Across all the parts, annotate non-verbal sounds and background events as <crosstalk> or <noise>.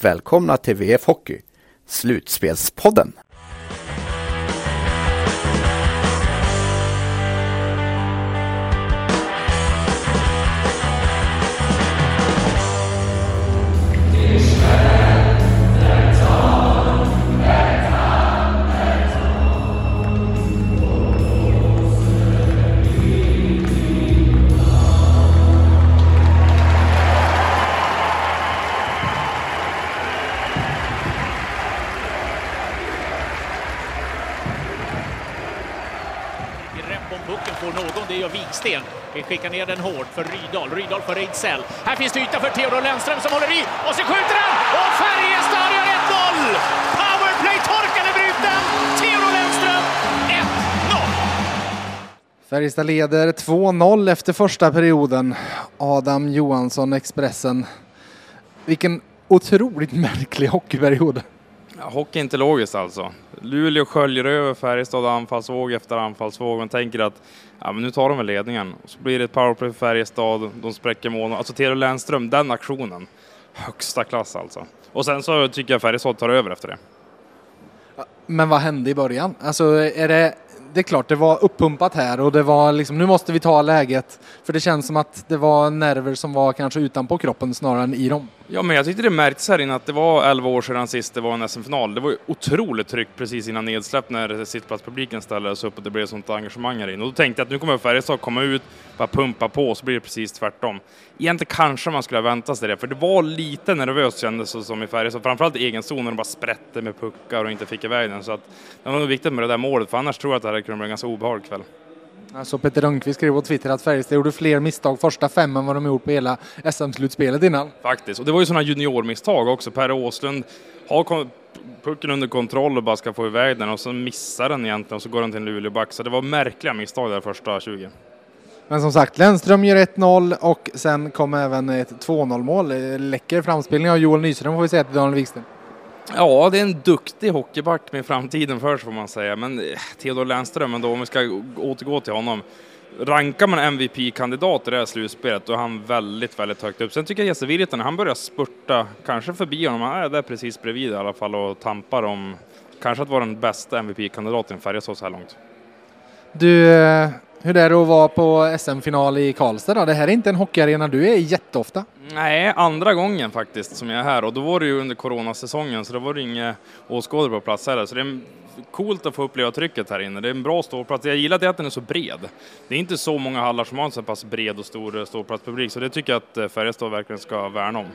välkomna till VF Hockey, Slutspelspodden. Pucken får någon, det gör Wiksten. Vi skickar ner den hårt för Rydahl. Rydahl för Ejdsell. Här finns det yta för Theodor Lennström som håller i och så skjuter han! Och Färjestad gör 1-0! Powerplay-torkan är bruten! Theodor Lennström 1-0! Färjestad leder 2-0 efter första perioden. Adam Johansson, Expressen. Vilken otroligt <laughs> märklig hockeyperiod. Ja, hockey är inte logiskt alltså. Luleå sköljer över Färjestad anfallsvåg efter anfallsvåg. Man tänker att ja, men nu tar de väl ledningen. Och så blir det ett powerplay för Färjestad, de spräcker mål. Alltså Theodor Lennström, den aktionen. Högsta klass alltså. Och sen så tycker jag Färjestad tar över efter det. Men vad hände i början? Alltså är det det är klart, det var uppumpat här och det var liksom, nu måste vi ta läget. För det känns som att det var nerver som var kanske utanpå kroppen snarare än i dem. Ja, men jag tyckte det märktes här inne att det var 11 år sedan sist det var en SM-final. Det var ju otroligt tryck precis innan nedsläpp när sittplatspubliken ställdes upp och det blev sånt engagemang här inne. Och då tänkte jag att nu kommer Färjestad komma ut, bara pumpa på, och så blir det precis tvärtom. Egentligen kanske man skulle ha väntat sig det, för det var lite nervöst kändes det som i Färjestad, framförallt i egen zon när de bara sprätte med puckar och inte fick iväg den. Så att det var nog viktigt med det där målet, för annars tror jag att det här kunde bli en ganska obehaglig kväll. Alltså Peter Rönnqvist skrev på Twitter att Färjestad gjorde fler misstag första fem än vad de gjort på hela SM-slutspelet innan. Faktiskt, och det var ju sådana juniormisstag också. Per Åslund har pucken under kontroll och bara ska få iväg den och så missar den egentligen och så går den till en Luleåback. Så det var märkliga misstag där första 20. Men som sagt, Lennström gör 1-0 och sen kom även ett 2-0 mål. Läcker framspelning av Joel Nyström får vi säga till Daniel Wikström. Ja, det är en duktig hockeyback med framtiden för sig får man säga. Men eh, Theodor Lennström ändå, om vi ska återgå till honom. Rankar man MVP-kandidat i det här slutspelet, då är han väldigt, väldigt högt upp. Sen tycker jag Jesse Virtanen, han börjar spurta, kanske förbi honom, han är där precis bredvid i alla fall och tampar om kanske att vara den bästa MVP-kandidaten i Färjestad så här långt. Du, eh, hur är det att vara på SM-final i Karlstad då? Det här är inte en hockeyarena du är i jätteofta. Nej, andra gången faktiskt som jag är här och då var det ju under coronasäsongen så då var det inga åskådare på plats heller. Så det är coolt att få uppleva trycket här inne. Det är en bra ståplats. Jag gillar det att den är så bred. Det är inte så många hallar som har en så pass bred och stor eh, ståplatspublik så det tycker jag att eh, Färjestad verkligen ska värna om.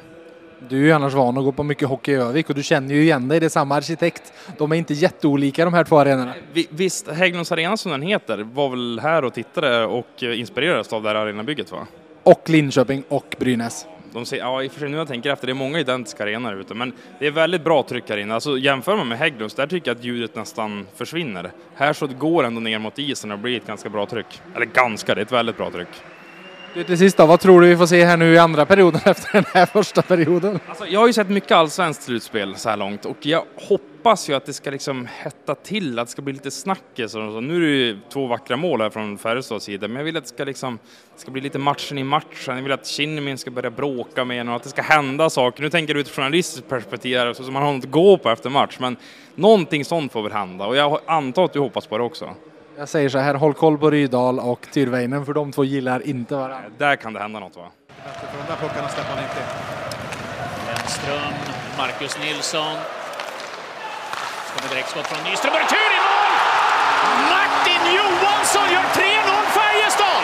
Du är ju annars van att gå på mycket hockey i Övik och du känner ju igen dig, det är samma arkitekt. De är inte jätteolika de här två arenorna. Visst, Hägglunds arena som den heter var väl här och tittade och inspirerades av det här arenabygget va? Och Linköping och Brynäs. De ser, ja, i och för sig nu jag tänker efter, det är många identiska arenor ute, men det är väldigt bra tryck här inne. Alltså jämför man med Hägglunds, där tycker jag att ljudet nästan försvinner. Här så går ändå ner mot isen och det blir ett ganska bra tryck. Eller ganska, det är ett väldigt bra tryck. Du, till sist då, vad tror du vi får se här nu i andra perioden <laughs> efter den här första perioden? Alltså, jag har ju sett mycket allsvenskt slutspel så här långt och jag hoppas ju att det ska liksom hetta till, att det ska bli lite snackis. Och så. Nu är det ju två vackra mål här från Färjestads sida, men jag vill att det ska, liksom, det ska bli lite matchen i matchen. Jag vill att Kinnimin ska börja bråka med en och att det ska hända saker. Nu tänker du utifrån journalistiskt perspektiv, här, så man har något att gå på efter match, men någonting sånt får väl hända och jag antar att du hoppas på det också. Jag säger så här, håll koll på Rydahl och Tyrväinen för de två gillar inte varandra. Där kan det hända något va? För de där puckarna släpper han inte. Lennström, Marcus Nilsson. Så kommer direktskott från Nyström retur i mål! Martin Johansson gör 3-0 Färjestad!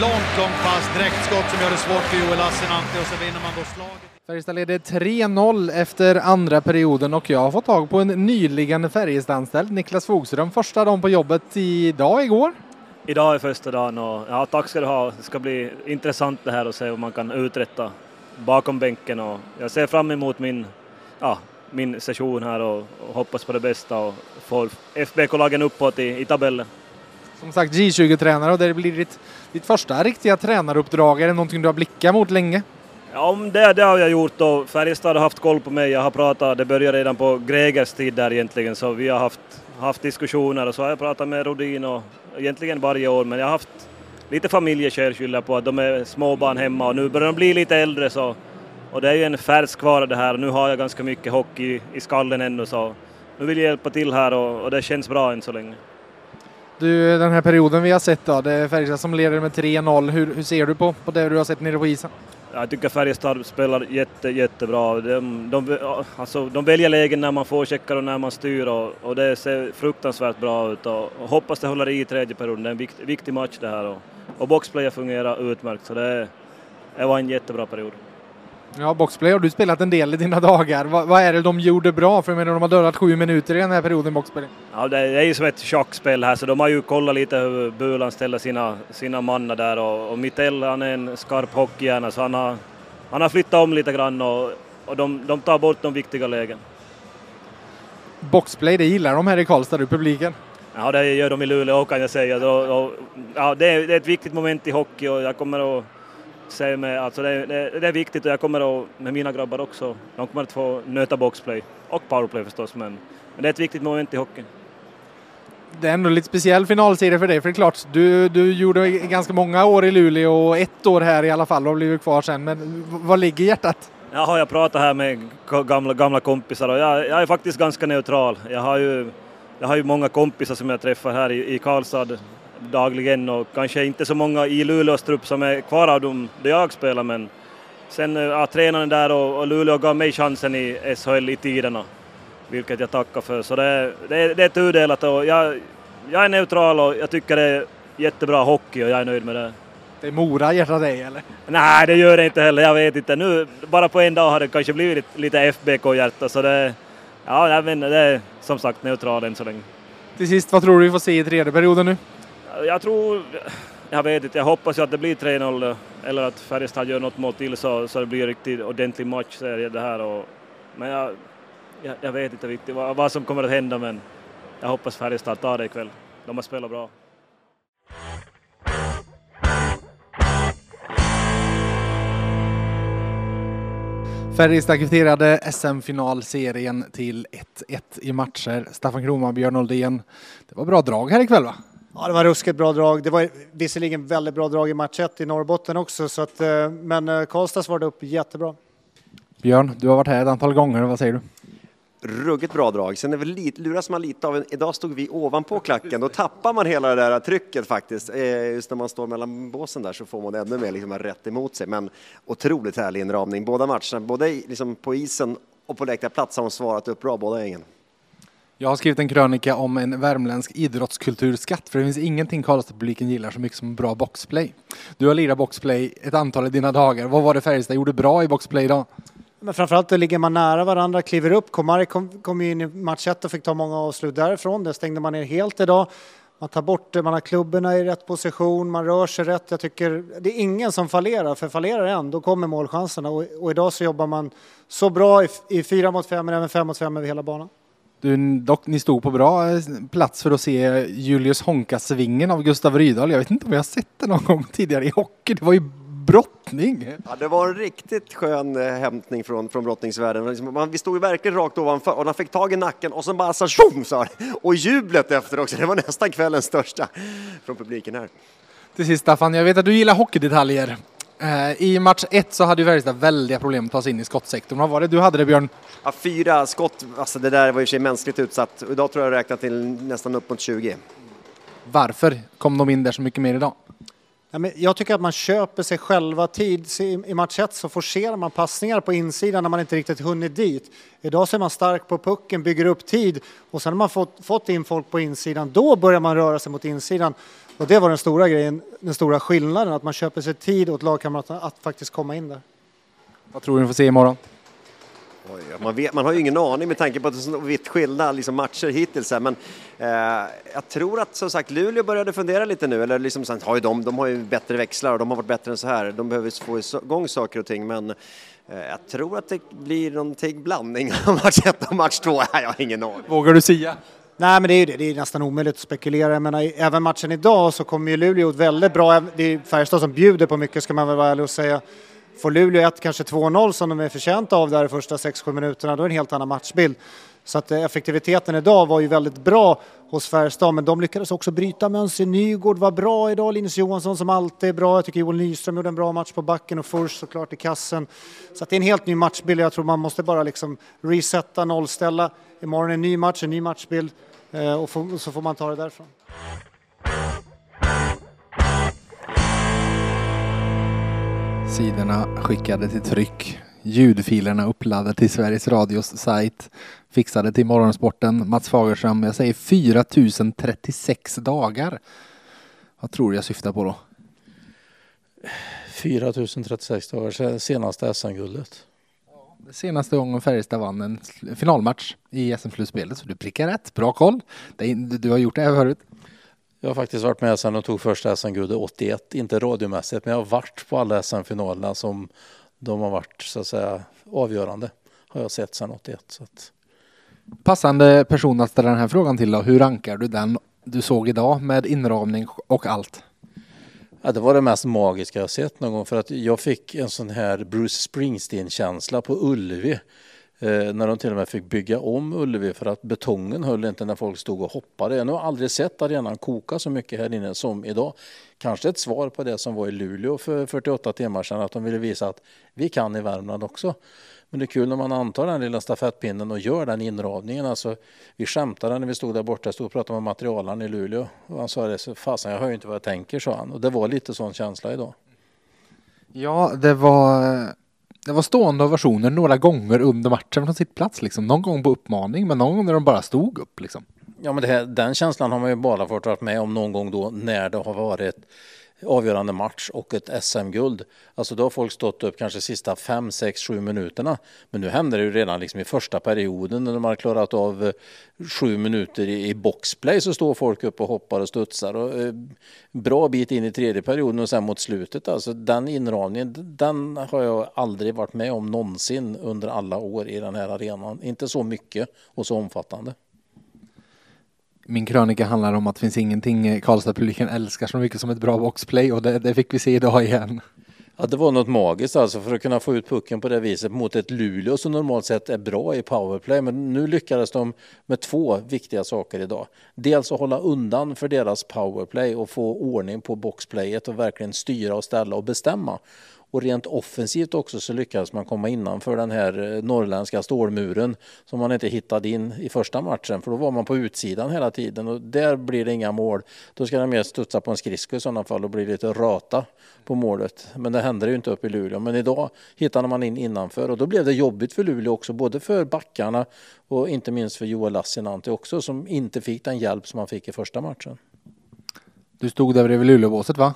Långt, långt pass, direktskott som gör det svårt för Joel Lassinantti och så vinner man då slaget. Färjestad leder 3-0 efter andra perioden och jag har fått tag på en nyligen Färjestadsanställd, Niklas Fogström. Första dagen på jobbet idag, igår. Idag är första dagen och ja, tack ska du ha. Det ska bli intressant det här och se vad man kan uträtta bakom bänken och jag ser fram emot min ja, min session här och, och hoppas på det bästa och få FBK-lagen uppåt i, i tabellen. Som sagt J20-tränare och det blir ditt, ditt första riktiga tränaruppdrag. Är det någonting du har blickat mot länge? Ja, om det, det har jag gjort och Färjestad har haft koll på mig. Jag har pratat, det började redan på Gregers tid där egentligen, så vi har haft, haft diskussioner och så har jag pratat med Rodin och egentligen varje år, men jag har haft lite familjeskäl skylla på att de är småbarn hemma och nu börjar de bli lite äldre så och det är ju en färskvara det här nu har jag ganska mycket hockey i skallen ännu så nu vill jag hjälpa till här och, och det känns bra än så länge. Du, den här perioden vi har sett då, det är Färjestad som leder med 3-0. Hur, hur, ser du på, på det du har sett nere på isen? Jag tycker Färjestad spelar jätte, jättebra. De, de, alltså, de väljer lägen när man får checkar och när man styr och, och det ser fruktansvärt bra ut och, och hoppas det håller i i tredje perioden. Det är en vikt, viktig match det här och, och boxplayer fungerar utmärkt så det, det var en jättebra period. Ja, boxplay har du spelat en del i dina dagar. Va, vad är det de gjorde bra? För jag menar, de har dödat sju minuter i den här perioden boxplay. Ja, det är ju som ett chockspel här, så de har ju kollat lite hur Bulan ställer sina, sina mannar där och, och Mittell han är en skarp hockeyhjärna så han har, han har flyttat om lite grann och, och de, de tar bort de viktiga lägen. Boxplay, det gillar de här i Karlstad, du, publiken? Ja, det gör de i Luleå kan jag säga. Och, och, ja, det, är, det är ett viktigt moment i hockey och jag kommer att säger mig, alltså det, det, det, är viktigt och jag kommer att, med mina grabbar också, de kommer att få nöta boxplay och powerplay förstås, men, men det är ett viktigt moment i hockeyn. Det är ändå lite speciell finalserie för dig, för det är klart, du, du gjorde ganska många år i Luleå och ett år här i alla fall och blivit kvar sen, men vad ligger i hjärtat? Ja, jag pratat här med gamla, gamla kompisar och jag, jag är faktiskt ganska neutral. Jag har ju, jag har ju många kompisar som jag träffar här i, i Karlstad dagligen och kanske inte så många i Luleås trupp som är kvar av dem där jag spelar men sen eh, ja, tränaren där och, och Luleå gav mig chansen i SHL i tiderna vilket jag tackar för så det, det, det är tudelat och jag, jag är neutral och jag tycker det är jättebra hockey och jag är nöjd med det. Det Mora hjärtat dig eller? Nej, det gör det inte heller. Jag vet inte. Nu, bara på en dag har det kanske blivit lite FBK-hjärta så det, ja, jag vet inte, det är som sagt neutral än så länge. Till sist, vad tror du vi får se i tredje perioden nu? Jag tror, jag vet inte, jag hoppas ju att det blir 3-0 eller att Färjestad gör något mål till så, så det blir en riktigt ordentlig matchserie det här. Och, men jag, jag, jag, vet inte riktigt vad, vad som kommer att hända men jag hoppas Färjestad tar det ikväll. De har spelat bra. Färjestad kvitterade SM-finalserien till 1-1 i matcher. Staffan Kroma, Björn Oldén. Det var bra drag här ikväll va? Ja, det var ruskigt bra drag. Det var visserligen väldigt bra drag i match 1 i Norrbotten också, så att, eh, men eh, Karlstad svarade upp jättebra. Björn, du har varit här ett antal gånger, vad säger du? Ruggigt bra drag. Sen är väl lite, luras man lite av en, idag stod vi ovanpå klacken, då tappar man hela det där trycket faktiskt. Eh, just när man står mellan båsen där så får man ännu mer liksom rätt emot sig. Men otroligt härlig inramning. Båda matcherna, både liksom på isen och på läktarplats har de svarat upp bra, båda gängen. Jag har skrivit en krönika om en värmländsk idrottskulturskatt för det finns ingenting Karlstad-publiken gillar så mycket som bra boxplay. Du har lirat boxplay ett antal i dina dagar. Vad var det Färjestad gjorde bra i boxplay idag? Men framförallt då ligger man nära varandra, kliver upp. Komari kom, kom in i match 1 och fick ta många avslut därifrån. Det stängde man ner helt idag. Man tar bort det, man har klubborna i rätt position, man rör sig rätt. Jag tycker det är ingen som fallerar, för fallerar en då kommer målchanserna. Och, och idag så jobbar man så bra i, i fyra mot fem men även fem mot fem över hela banan. Du, dock, ni stod på bra eh, plats för att se Julius Honka-svingen av Gustav Rydahl. Jag vet inte om jag har sett det någon gång tidigare i hockey. Det var ju brottning. Ja, det var en riktigt skön eh, hämtning från, från brottningsvärlden. Liksom, vi stod ju verkligen rakt ovanför och han fick tag i nacken och sen bara så tjong, sa. Och jublet efter också, det var nästan kvällens största från publiken här. Till sist Staffan, jag vet att du gillar hockeydetaljer. Eh, I match ett så hade ju Färjestad väldiga problem att ta sig in i skottsektorn. Vad var det du hade det Björn? Ja, fyra skott, alltså det där var för sig mänskligt utsatt. Idag tror jag räknat till nästan upp mot 20. Varför kom de in där så mycket mer idag? Men jag tycker att man köper sig själva tid. I match 1 så forcerar man passningar på insidan när man inte riktigt hunnit dit. Idag så är man stark på pucken, bygger upp tid och sen när man fått, fått in folk på insidan, då börjar man röra sig mot insidan. Och det var den stora grejen, den stora skillnaden, att man köper sig tid åt lagkamraterna att faktiskt komma in där. Vad tror du ni får se imorgon? Oj, man, vet, man har ju ingen aning med tanke på att det är så vitt skilda liksom, matcher hittills. Här. Men eh, jag tror att som sagt Luleå började fundera lite nu. Eller liksom, sen har ju de, de har ju bättre växlar och de har varit bättre än så här. De behöver få igång saker och ting. Men eh, jag tror att det blir någonting blandning <laughs> av match 1 och match 2. Jag har ingen aning. Vågar du sia? Nej, men det är ju det. Det är nästan omöjligt att spekulera. Jag menar, även matchen idag så kommer ju Luleå väldigt bra. Det är Färjestad som bjuder på mycket ska man väl vara ärlig och säga. Får Luleå 1, kanske 2-0 som de är förtjänta av där de första 6-7 minuterna, då är det en helt annan matchbild. Så att eh, effektiviteten idag var ju väldigt bra hos Färjestad, men de lyckades också bryta mönster. Nygård var bra idag, Linus Johansson som alltid är bra. Jag tycker Joel Nyström gjorde en bra match på backen och Furs såklart i kassen. Så att det är en helt ny matchbild. Jag tror man måste bara liksom resetta, nollställa. Imorgon är en ny match, en ny matchbild eh, och så får man ta det därifrån. Sidorna skickade till tryck. Ljudfilerna uppladdade till Sveriges Radios sajt. Fixade till Morgonsporten. Mats Fagerström, jag säger 4036 dagar. Vad tror du jag syftar på då? 4036 dagar sedan senaste SM-guldet. Det senaste gången Färjestad vann en finalmatch i SM-slutspelet, så du prickar rätt. Bra koll. Du har gjort det här förut. Jag har faktiskt varit med sedan de tog första SM-guldet 81, inte radiomässigt, men jag har varit på alla SM-finalerna som de har varit så att säga avgörande. Har jag sett sedan 81. Så att... Passande person att ställa den här frågan till då. Hur rankar du den du såg idag med inramning och allt? Ja, det var det mest magiska jag sett någon gång för att jag fick en sån här Bruce Springsteen-känsla på Ullevi Eh, när de till och med fick bygga om Ullevi för att betongen höll inte när folk stod och hoppade. Jag har aldrig sett arenan koka så mycket här inne som idag. Kanske ett svar på det som var i Luleå för 48 timmar sedan, att de ville visa att vi kan i Värmland också. Men det är kul när man antar den lilla stafettpinnen och gör den inradningen. Alltså, vi skämtade när vi stod där borta, stod och pratade med materialaren i Luleå. Och han sa det, fasen jag hör ju inte vad jag tänker, sa han. Och det var lite sån känsla idag. Ja, det var det var stående ovationer några gånger under matchen från sitt plats liksom. Någon gång på uppmaning, men någon gång när de bara stod upp liksom. Ja, men här, den känslan har man ju bara fått vara med om någon gång då när det har varit avgörande match och ett SM-guld. Alltså då har folk stått upp kanske sista fem, sex, sju minuterna. Men nu händer det ju redan liksom i första perioden när de har klarat av eh, sju minuter i, boxplay så står folk upp och hoppar och studsar. Och, eh, bra bit in i tredje perioden och sen mot slutet. Alltså den inramningen, den har jag aldrig varit med om någonsin under alla år i den här arenan. Inte så mycket och så omfattande. Min krönika handlar om att det finns ingenting eh, Karlstad-publiken älskar så mycket som ett bra boxplay och det, det fick vi se idag igen. Ja, det var något magiskt alltså för att kunna få ut pucken på det viset mot ett Luleå som normalt sett är bra i powerplay. Men nu lyckades de med två viktiga saker idag. Dels att hålla undan för deras powerplay och få ordning på boxplayet och verkligen styra och ställa och bestämma. Och rent offensivt också så lyckades man komma innanför den här eh, norrländska stålmuren som man inte hittade in i första matchen för då var man på utsidan hela tiden och där blir det inga mål. Då ska de mer studsa på en skridsko i sådana fall och bli lite rata på målet. Men det händer ju inte upp i Luleå. Men idag hittade man in innanför och då blev det jobbigt för Luleå också, både för backarna och inte minst för Joel Lassinantti också som inte fick den hjälp som han fick i första matchen. Du stod där bredvid Luleåbåset va?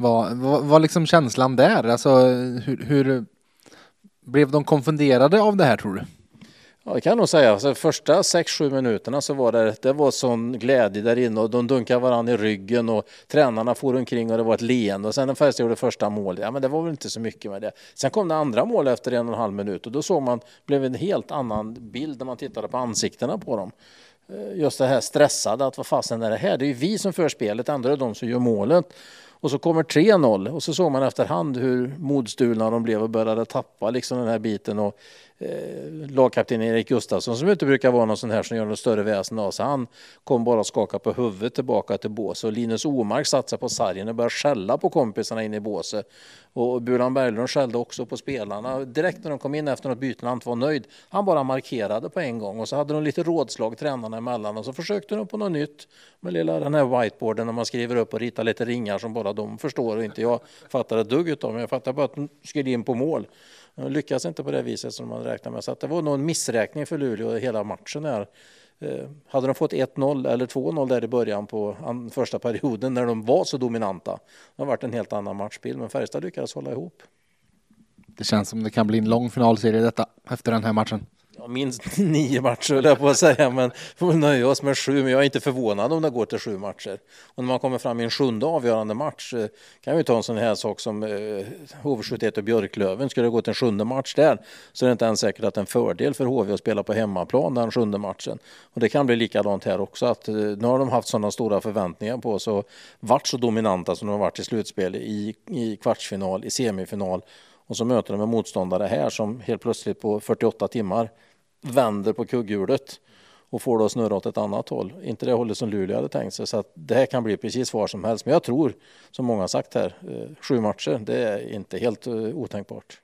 Vad var, var liksom känslan där? Alltså, hur, hur, blev de konfunderade av det här tror du? Ja, det kan jag nog säga. Alltså, första 6-7 minuterna så var det, det var sån glädje där inne och de dunkade varandra i ryggen och tränarna for omkring och det var ett leende och sen när Färjestad gjorde första målet, ja men det var väl inte så mycket med det. Sen kom det andra mål efter en och en halv minut och då såg man, blev en helt annan bild när man tittade på ansiktena på dem. Eh, just det här stressade, att vad fasen är det här? Det är ju vi som för spelet, ändå är det de som gör målet. Och så kommer 3-0 och så såg man efterhand hur modstulna de blev och började tappa liksom den här biten. Och eh, lagkapten Erik Gustafsson som inte brukar vara någon sån här som gör något större väsen av sig. Han kom bara att skaka på huvudet tillbaka till båset och Linus Omark satte sig på sargen och började skälla på kompisarna inne i båset. Och Bulan Berglund skällde också på spelarna. Direkt när de kom in efter något byte han inte var nöjd, han bara markerade på en gång och så hade de lite rådslag tränarna emellan och så försökte de på något nytt med lilla den här whiteboarden när man skriver upp och ritar lite ringar som bara de förstår och inte jag fattar ett dugg utav. Men jag fattar bara att de skulle in på mål. De lyckas inte på det viset som man räknar med. Så det var nog en missräkning för Luleå hela matchen här. Eh, hade de fått 1-0 eller 2-0 där i början på första perioden när de var så dominanta, det har varit en helt annan matchbild. Men Färjestad lyckades hålla ihop. Det känns som det kan bli en lång finalserie detta efter den här matchen. Ja, minst <laughs> nio matcher höll jag på att säga, men vi får nöja oss med sju. Men jag är inte förvånad om det går till sju matcher. Och när man kommer fram i en sjunde avgörande match eh, kan vi ta en sån här sak som eh, HV71 och Björklöven. Skulle det gå till en sjunde match där så är det inte ens säkert att det är en fördel för HV att spela på hemmaplan den sjunde matchen. Och det kan bli likadant här också. Att, eh, nu har de haft sådana stora förväntningar på sig och varit så dominanta som de har varit i slutspel, i, i kvartsfinal, i semifinal. Och så möter de en motståndare här som helt plötsligt på 48 timmar vänder på kugghjulet och får det att snurra åt ett annat håll. Inte det hållet som Luleå hade tänkt sig. Så att det här kan bli precis var som helst. Men jag tror, som många har sagt här, eh, sju matcher, det är inte helt eh, otänkbart.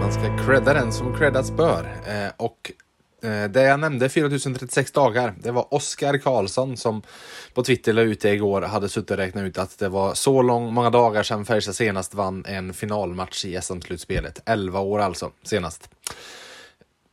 Man ska credda den som creddas bör. Eh, och Eh, det jag nämnde, 4036 dagar, det var Oskar Karlsson som på Twitter la ut det igår, hade suttit och räknat ut att det var så lång, många dagar sedan Färjestad senast vann en finalmatch i SM-slutspelet. 11 år alltså, senast.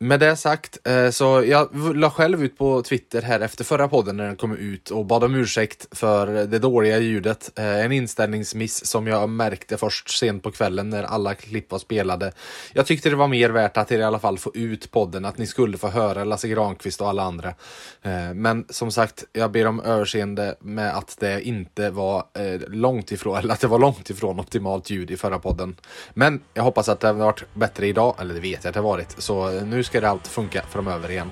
Med det sagt, eh, så jag la själv ut på Twitter här efter förra podden när den kom ut och bad om ursäkt för det dåliga ljudet. Eh, en inställningsmiss som jag märkte först sent på kvällen när alla klipp var spelade. Jag tyckte det var mer värt att i alla fall få ut podden, att ni skulle få höra Lasse Granqvist och alla andra. Eh, men som sagt, jag ber om överseende med att det inte var långt ifrån, <laughs> eller att det var långt ifrån optimalt ljud i förra podden. Men jag hoppas att det har varit bättre idag, eller det vet jag att det har varit. Så nu ska det allt funka framöver igen.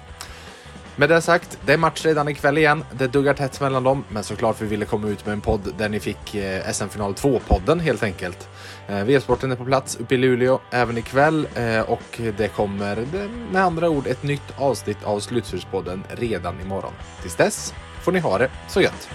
Med det sagt, det är match redan ikväll igen. Det duggar tätt mellan dem, men såklart vi ville komma ut med en podd där ni fick eh, SM-final 2-podden helt enkelt. Eh, V-sporten är på plats uppe i Luleå även ikväll eh, och det kommer med andra ord ett nytt avsnitt av Slutspelspodden redan imorgon. Tills dess får ni ha det så gött!